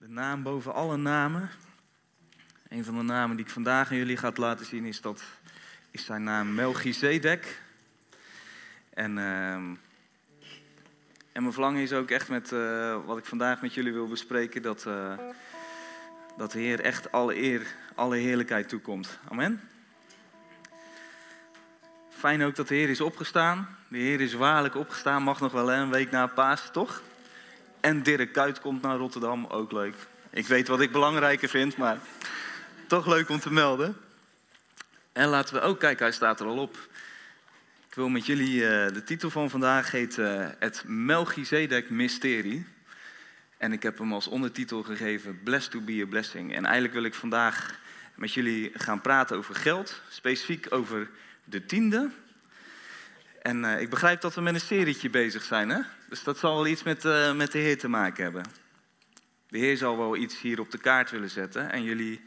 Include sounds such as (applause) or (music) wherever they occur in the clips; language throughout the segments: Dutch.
De naam boven alle namen. Een van de namen die ik vandaag aan jullie ga laten zien is, dat, is zijn naam Melchizedek. En, ehm, en mijn verlangen is ook echt met eh, wat ik vandaag met jullie wil bespreken, dat, eh, dat de Heer echt alle eer, alle heerlijkheid toekomt. Amen. Fijn ook dat de Heer is opgestaan. De Heer is waarlijk opgestaan, mag nog wel een week na Paas, toch? En Dirk Kuyt komt naar Rotterdam, ook leuk. Ik weet wat ik belangrijker vind, maar toch leuk om te melden. En laten we ook kijken, hij staat er al op. Ik wil met jullie, uh, de titel van vandaag heet uh, Het Melchizedek Mysterie. En ik heb hem als ondertitel gegeven Blessed to be a Blessing. En eigenlijk wil ik vandaag met jullie gaan praten over geld, specifiek over de tiende. En uh, ik begrijp dat we met een serietje bezig zijn, hè? Dus dat zal wel iets met, uh, met de Heer te maken hebben. De Heer zal wel iets hier op de kaart willen zetten en jullie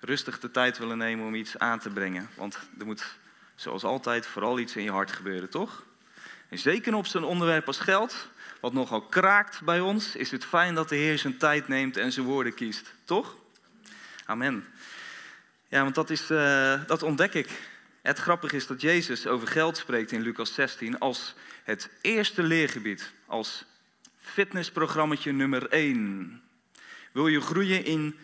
rustig de tijd willen nemen om iets aan te brengen. Want er moet, zoals altijd, vooral iets in je hart gebeuren, toch? En zeker op zo'n onderwerp als geld, wat nogal kraakt bij ons, is het fijn dat de Heer zijn tijd neemt en zijn woorden kiest, toch? Amen. Ja, want dat, is, uh, dat ontdek ik. Het grappige is dat Jezus over geld spreekt in Lucas 16 als het eerste leergebied, als fitnessprogrammaatje nummer 1. Wil je groeien in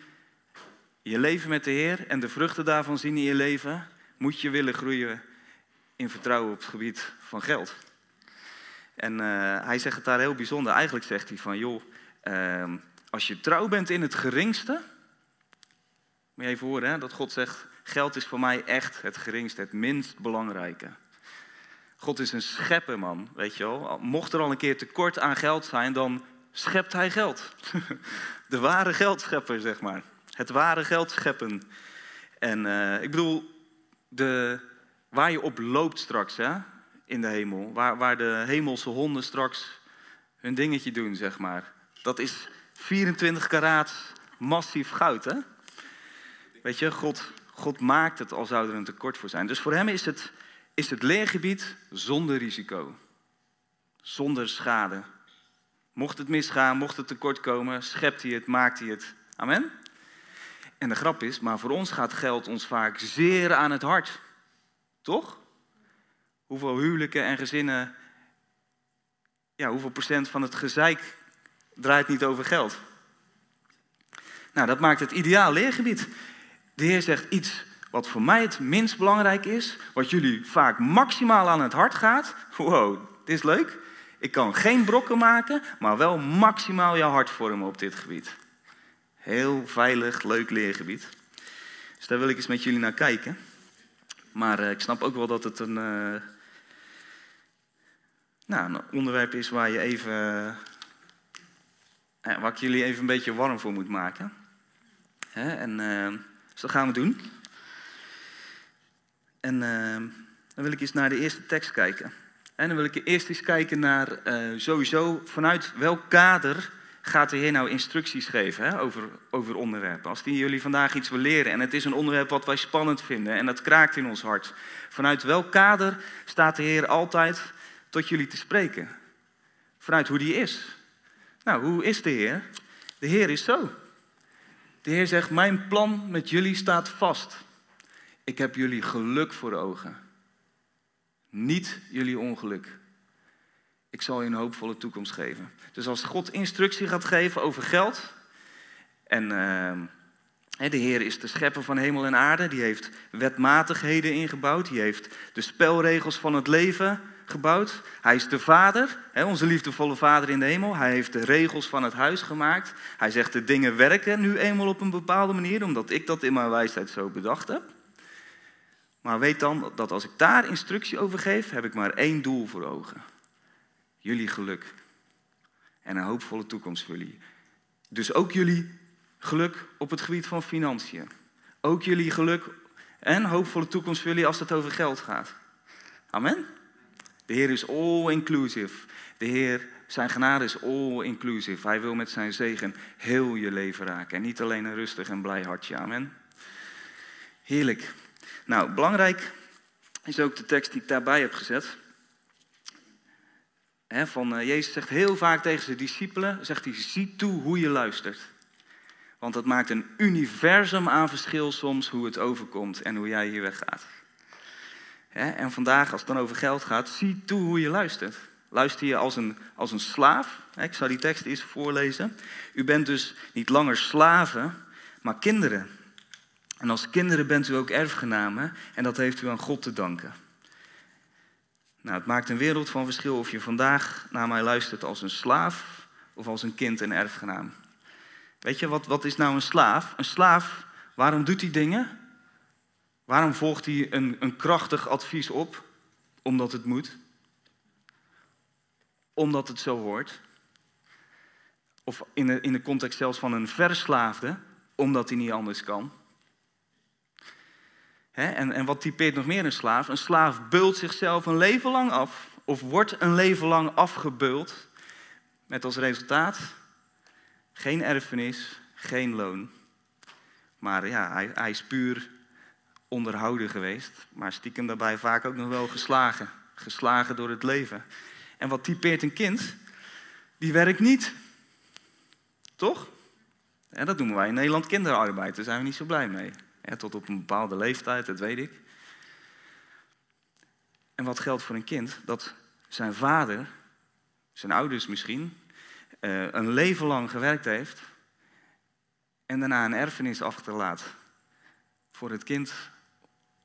je leven met de Heer en de vruchten daarvan zien in je leven, moet je willen groeien in vertrouwen op het gebied van geld. En uh, hij zegt het daar heel bijzonder. Eigenlijk zegt hij van, joh, uh, als je trouw bent in het geringste, moet je even horen hè, dat God zegt, geld is voor mij echt het geringste, het minst belangrijke. God is een schepper, man, weet je wel. Mocht er al een keer tekort aan geld zijn, dan schept hij geld. (laughs) De ware geldschepper, zeg maar. Het ware geld scheppen. En uh, ik bedoel, de, waar je op loopt straks, hè, in de hemel. Waar, waar de hemelse honden straks hun dingetje doen, zeg maar. Dat is 24 karaat massief goud, hè. Weet je, God, God maakt het al zou er een tekort voor zijn. Dus voor hem is het, is het leergebied zonder risico. Zonder schade. Mocht het misgaan, mocht het tekort komen, schept hij het, maakt hij het. Amen? En de grap is, maar voor ons gaat geld ons vaak zeer aan het hart. Toch? Hoeveel huwelijken en gezinnen, ja, hoeveel procent van het gezeik draait niet over geld? Nou, dat maakt het ideaal leergebied. De Heer zegt iets wat voor mij het minst belangrijk is, wat jullie vaak maximaal aan het hart gaat. Wow, dit is leuk. Ik kan geen brokken maken, maar wel maximaal jouw hart vormen op dit gebied. Heel veilig, leuk leergebied. Dus daar wil ik eens met jullie naar kijken. Maar uh, ik snap ook wel dat het een, uh, nou, een onderwerp is waar, je even, uh, waar ik jullie even een beetje warm voor moet maken. Hè? En, dus dat gaan we doen. En dan wil ik eens naar de eerste tekst kijken. En dan wil ik eerst eens kijken naar sowieso vanuit welk kader gaat de Heer nou instructies geven hè, over, over onderwerpen. Als die jullie vandaag iets wil leren en het is een onderwerp wat wij spannend vinden en dat kraakt in ons hart. Vanuit welk kader staat de Heer altijd tot jullie te spreken? Vanuit hoe die is. Nou, hoe is de Heer? De Heer is zo. De Heer zegt, mijn plan met jullie staat vast. Ik heb jullie geluk voor ogen. Niet jullie ongeluk. Ik zal je een hoopvolle toekomst geven. Dus als God instructie gaat geven over geld. En uh, de Heer is de schepper van hemel en aarde. Die heeft wetmatigheden ingebouwd. Die heeft de spelregels van het leven gebouwd. Hij is de vader, hè, onze liefdevolle vader in de hemel. Hij heeft de regels van het huis gemaakt. Hij zegt de dingen werken nu eenmaal op een bepaalde manier. Omdat ik dat in mijn wijsheid zo bedacht heb. Maar weet dan dat als ik daar instructie over geef, heb ik maar één doel voor ogen jullie geluk. En een hoopvolle toekomst voor jullie. Dus ook jullie geluk op het gebied van financiën. Ook jullie geluk en hoopvolle toekomst voor jullie als het over geld gaat. Amen. De Heer is all inclusive. De Heer, zijn genade is all inclusive. Hij wil met zijn zegen heel je leven raken. En niet alleen een rustig en blij hartje. Amen. Heerlijk. Nou, belangrijk is ook de tekst die ik daarbij heb gezet van, uh, Jezus zegt heel vaak tegen zijn discipelen, zegt hij, zie toe hoe je luistert. Want dat maakt een universum aan verschil soms hoe het overkomt en hoe jij hier weggaat. En vandaag, als het dan over geld gaat, zie toe hoe je luistert. Luister je als een, als een slaaf? Ik zal die tekst eerst voorlezen. U bent dus niet langer slaven, maar kinderen. En als kinderen bent u ook erfgenamen en dat heeft u aan God te danken. Nou, het maakt een wereld van verschil of je vandaag naar mij luistert als een slaaf of als een kind en erfgenaam. Weet je, wat, wat is nou een slaaf? Een slaaf, waarom doet hij dingen? Waarom volgt hij een, een krachtig advies op? Omdat het moet. Omdat het zo hoort. Of in de, in de context zelfs van een verslaafde, omdat hij niet anders kan. en, en wat typeert nog meer een slaaf? Een slaaf beult zichzelf een leven lang af, of wordt een leven lang afgebeuld, met als resultaat geen erfenis, geen loon. Maar ja, hij, hij is puur onderhouden geweest, maar stiekem daarbij vaak ook nog wel geslagen. Geslagen door het leven. En wat typeert een kind? Die werkt niet. Toch? En dat noemen wij in Nederland kinderarbeid. Daar zijn we niet zo blij mee. tot op een bepaalde leeftijd, dat weet ik. En wat geldt voor een kind? Dat zijn vader, zijn ouders misschien, eh, een leven lang gewerkt heeft en daarna een erfenis achterlaat voor het kind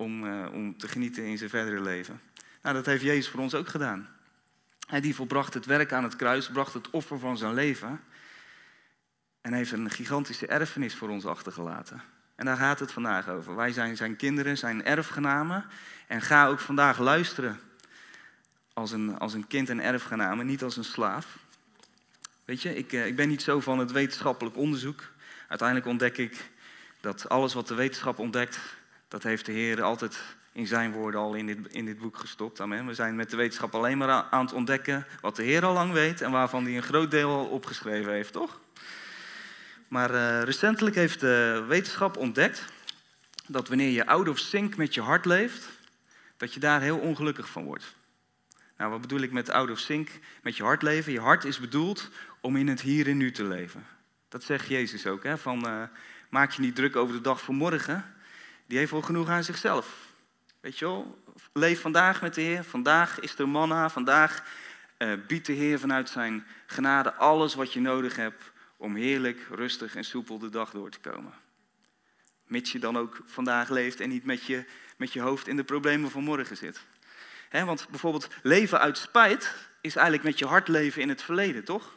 om, uh, om te genieten in zijn verdere leven. Nou, dat heeft Jezus voor ons ook gedaan. Hij die volbracht het werk aan het kruis, bracht het offer van zijn leven en heeft een gigantische erfenis voor ons achtergelaten. En daar gaat het vandaag over. Wij zijn zijn kinderen, zijn erfgenamen. En ga ook vandaag luisteren als een, als een kind en erfgename, niet als een slaaf. Weet je, ik, eh, ik ben niet zo van het wetenschappelijk onderzoek. Uiteindelijk ontdek ik dat alles wat de wetenschap ontdekt, dat heeft de Heer altijd in zijn woorden al in dit, in dit boek gestopt. Amen. We zijn met de wetenschap alleen maar aan het ontdekken wat de Heer al lang weet en waarvan hij een groot deel al opgeschreven heeft, toch? Maar uh, recentelijk heeft de wetenschap ontdekt dat wanneer je out of sync met je hart leeft, dat je daar heel ongelukkig van wordt. Nou, wat bedoel ik met out of sync met je hart leven? Je hart is bedoeld om in het hier en nu te leven. Dat zegt Jezus ook, hè? van uh, maak je niet druk over de dag van morgen. Die heeft wel genoeg aan zichzelf. Weet je wel, leef vandaag met de Heer. Vandaag is er manna. Vandaag uh, biedt de Heer vanuit zijn genade alles wat je nodig hebt om heerlijk, rustig en soepel de dag door te komen. Mits je dan ook vandaag leeft en niet met je, met je hoofd in de problemen van morgen zit. want bijvoorbeeld leven uit spijt is eigenlijk met je hart leven in het verleden, toch?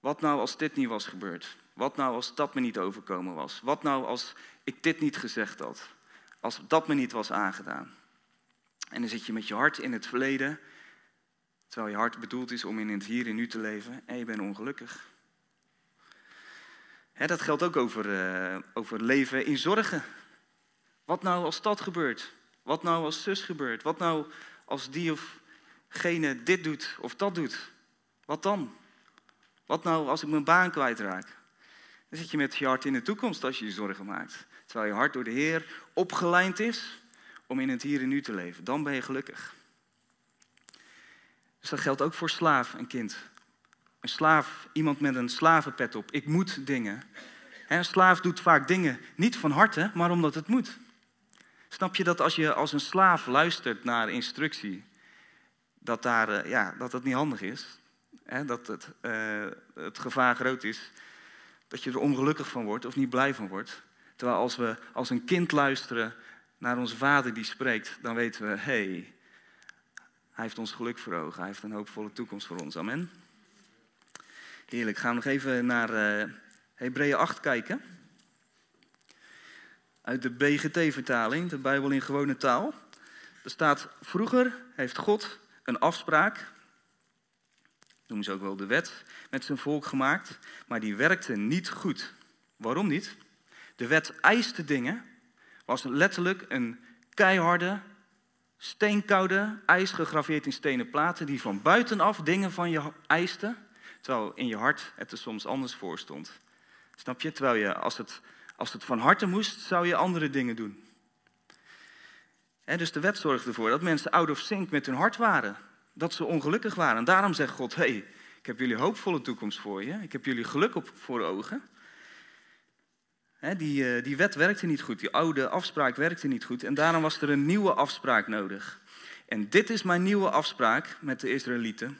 Wat nou als dit niet was gebeurd? Wat nou als dat me niet overkomen was? Wat nou als ik dit niet gezegd had? Als dat me niet was aangedaan? En dan zit je met je hart in het verleden, terwijl je hart bedoeld is om in het hier en nu te leven, en je bent ongelukkig. dat geldt ook over, uh, over leven in zorgen. Wat nou als dat gebeurt? Wat nou als zus gebeurt? Wat nou als die of gene dit doet of dat doet? Wat dan? Wat nou als ik mijn baan kwijtraak? Dan zit je met je hart in de toekomst als je je zorgen maakt. Terwijl je hart door de Heer opgelijnd is om in het hier en nu te leven. Dan ben je gelukkig. Dus dat geldt ook voor slaaf en kind. Een slaaf, iemand met een slavenpet op. Ik moet dingen. Een slaaf doet vaak dingen niet van harte, maar omdat het moet. Snap je dat als je als een slaaf luistert naar instructie, dat, daar, eh, ja, dat dat niet handig is? dat het, uh, het gevaar groot is, dat je er ongelukkig van wordt of niet blij van wordt. Terwijl als we als een kind luisteren naar onze vader die spreekt, dan weten we, hé, hey, hij heeft ons geluk voor ogen, hij heeft een hoopvolle toekomst voor ons. Amen. Heerlijk, gaan we nog even naar uh, Hebreeën 8 kijken. Uit de BGT-vertaling, de Bijbel in gewone taal. Er staat, vroeger heeft God een afspraak noemen ze ook wel de wet, met zijn volk gemaakt, maar die werkte niet goed. Waarom niet? De wet eiste dingen, was letterlijk een keiharde, steenkoude, ijs gegraveerd in stenen platen, die van buitenaf dingen van je eiste, terwijl in je hart het er soms anders voor stond. Snap je? Terwijl je, als het, als het van harte moest, zou je andere dingen doen. dus de wet zorgde ervoor dat mensen out of sync met hun hart waren dat ze ongelukkig waren. En daarom zegt God, hé, hey, ik heb jullie hoopvolle toekomst voor je. Ik heb jullie geluk op voor ogen. die, die wet werkte niet goed, die oude afspraak werkte niet goed. En daarom was er een nieuwe afspraak nodig. En dit is mijn nieuwe afspraak met de Israëlieten.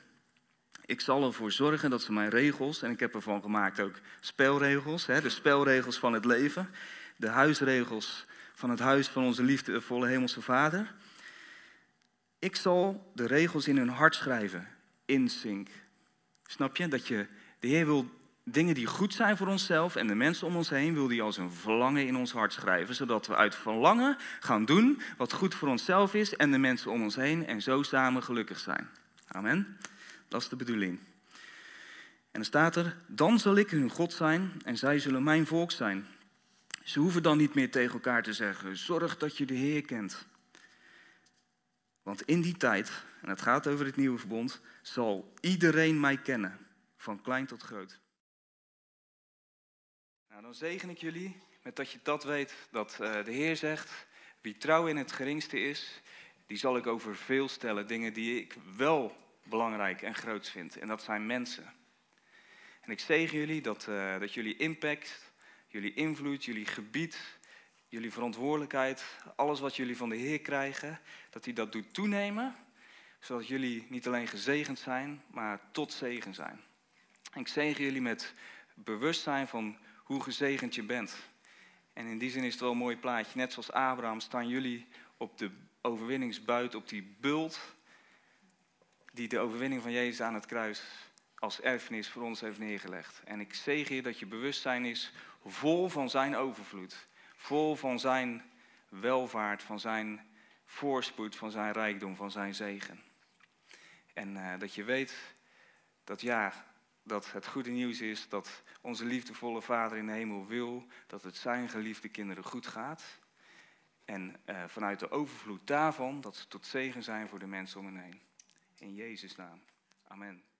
Ik zal ervoor zorgen dat ze mijn regels, en ik heb ervan gemaakt ook spelregels, de spelregels van het leven, de huisregels van het huis van onze liefdevolle hemelse Vader. Ik zal de regels in hun hart schrijven, in sync. Snap je? Dat je, de Heer wil dingen die goed zijn voor onszelf en de mensen om ons heen, wil die als een verlangen in ons hart schrijven. Zodat we uit verlangen gaan doen wat goed voor onszelf is en de mensen om ons heen en zo samen gelukkig zijn. Amen. Dat is de bedoeling. En dan staat er, dan zal ik hun God zijn en zij zullen mijn volk zijn. Ze hoeven dan niet meer tegen elkaar te zeggen, zorg dat je de Heer kent. Want in die tijd, en het gaat over het nieuwe verbond, zal iedereen mij kennen, van klein tot groot. Nou, dan zegen ik jullie met dat je dat weet, dat uh, de Heer zegt, wie trouw in het geringste is, die zal ik over veel stellen, dingen die ik wel belangrijk en groot vind. En dat zijn mensen. En ik zegen jullie dat, uh, dat jullie impact, jullie invloed, jullie gebied, jullie verantwoordelijkheid, alles wat jullie van de Heer krijgen, dat hij dat doet toenemen, zodat jullie niet alleen gezegend zijn, maar tot zegen zijn. En ik zegen jullie met bewustzijn van hoe gezegend je bent. En in die zin is het wel een mooi plaatje. Net zoals Abraham staan jullie op de overwinningsbuit, op die bult die de overwinning van Jezus aan het kruis als erfenis voor ons heeft neergelegd. En ik zegen je dat je bewustzijn is vol van zijn overvloed. Vol van zijn welvaart, van zijn voorspoed, van zijn rijkdom, van zijn zegen. En uh, dat je weet dat ja, dat het goede nieuws is dat onze liefdevolle Vader in de hemel wil dat het zijn geliefde kinderen goed gaat. En uh, vanuit de overvloed daarvan dat ze tot zegen zijn voor de mensen om hen heen. In Jezus' naam. Amen.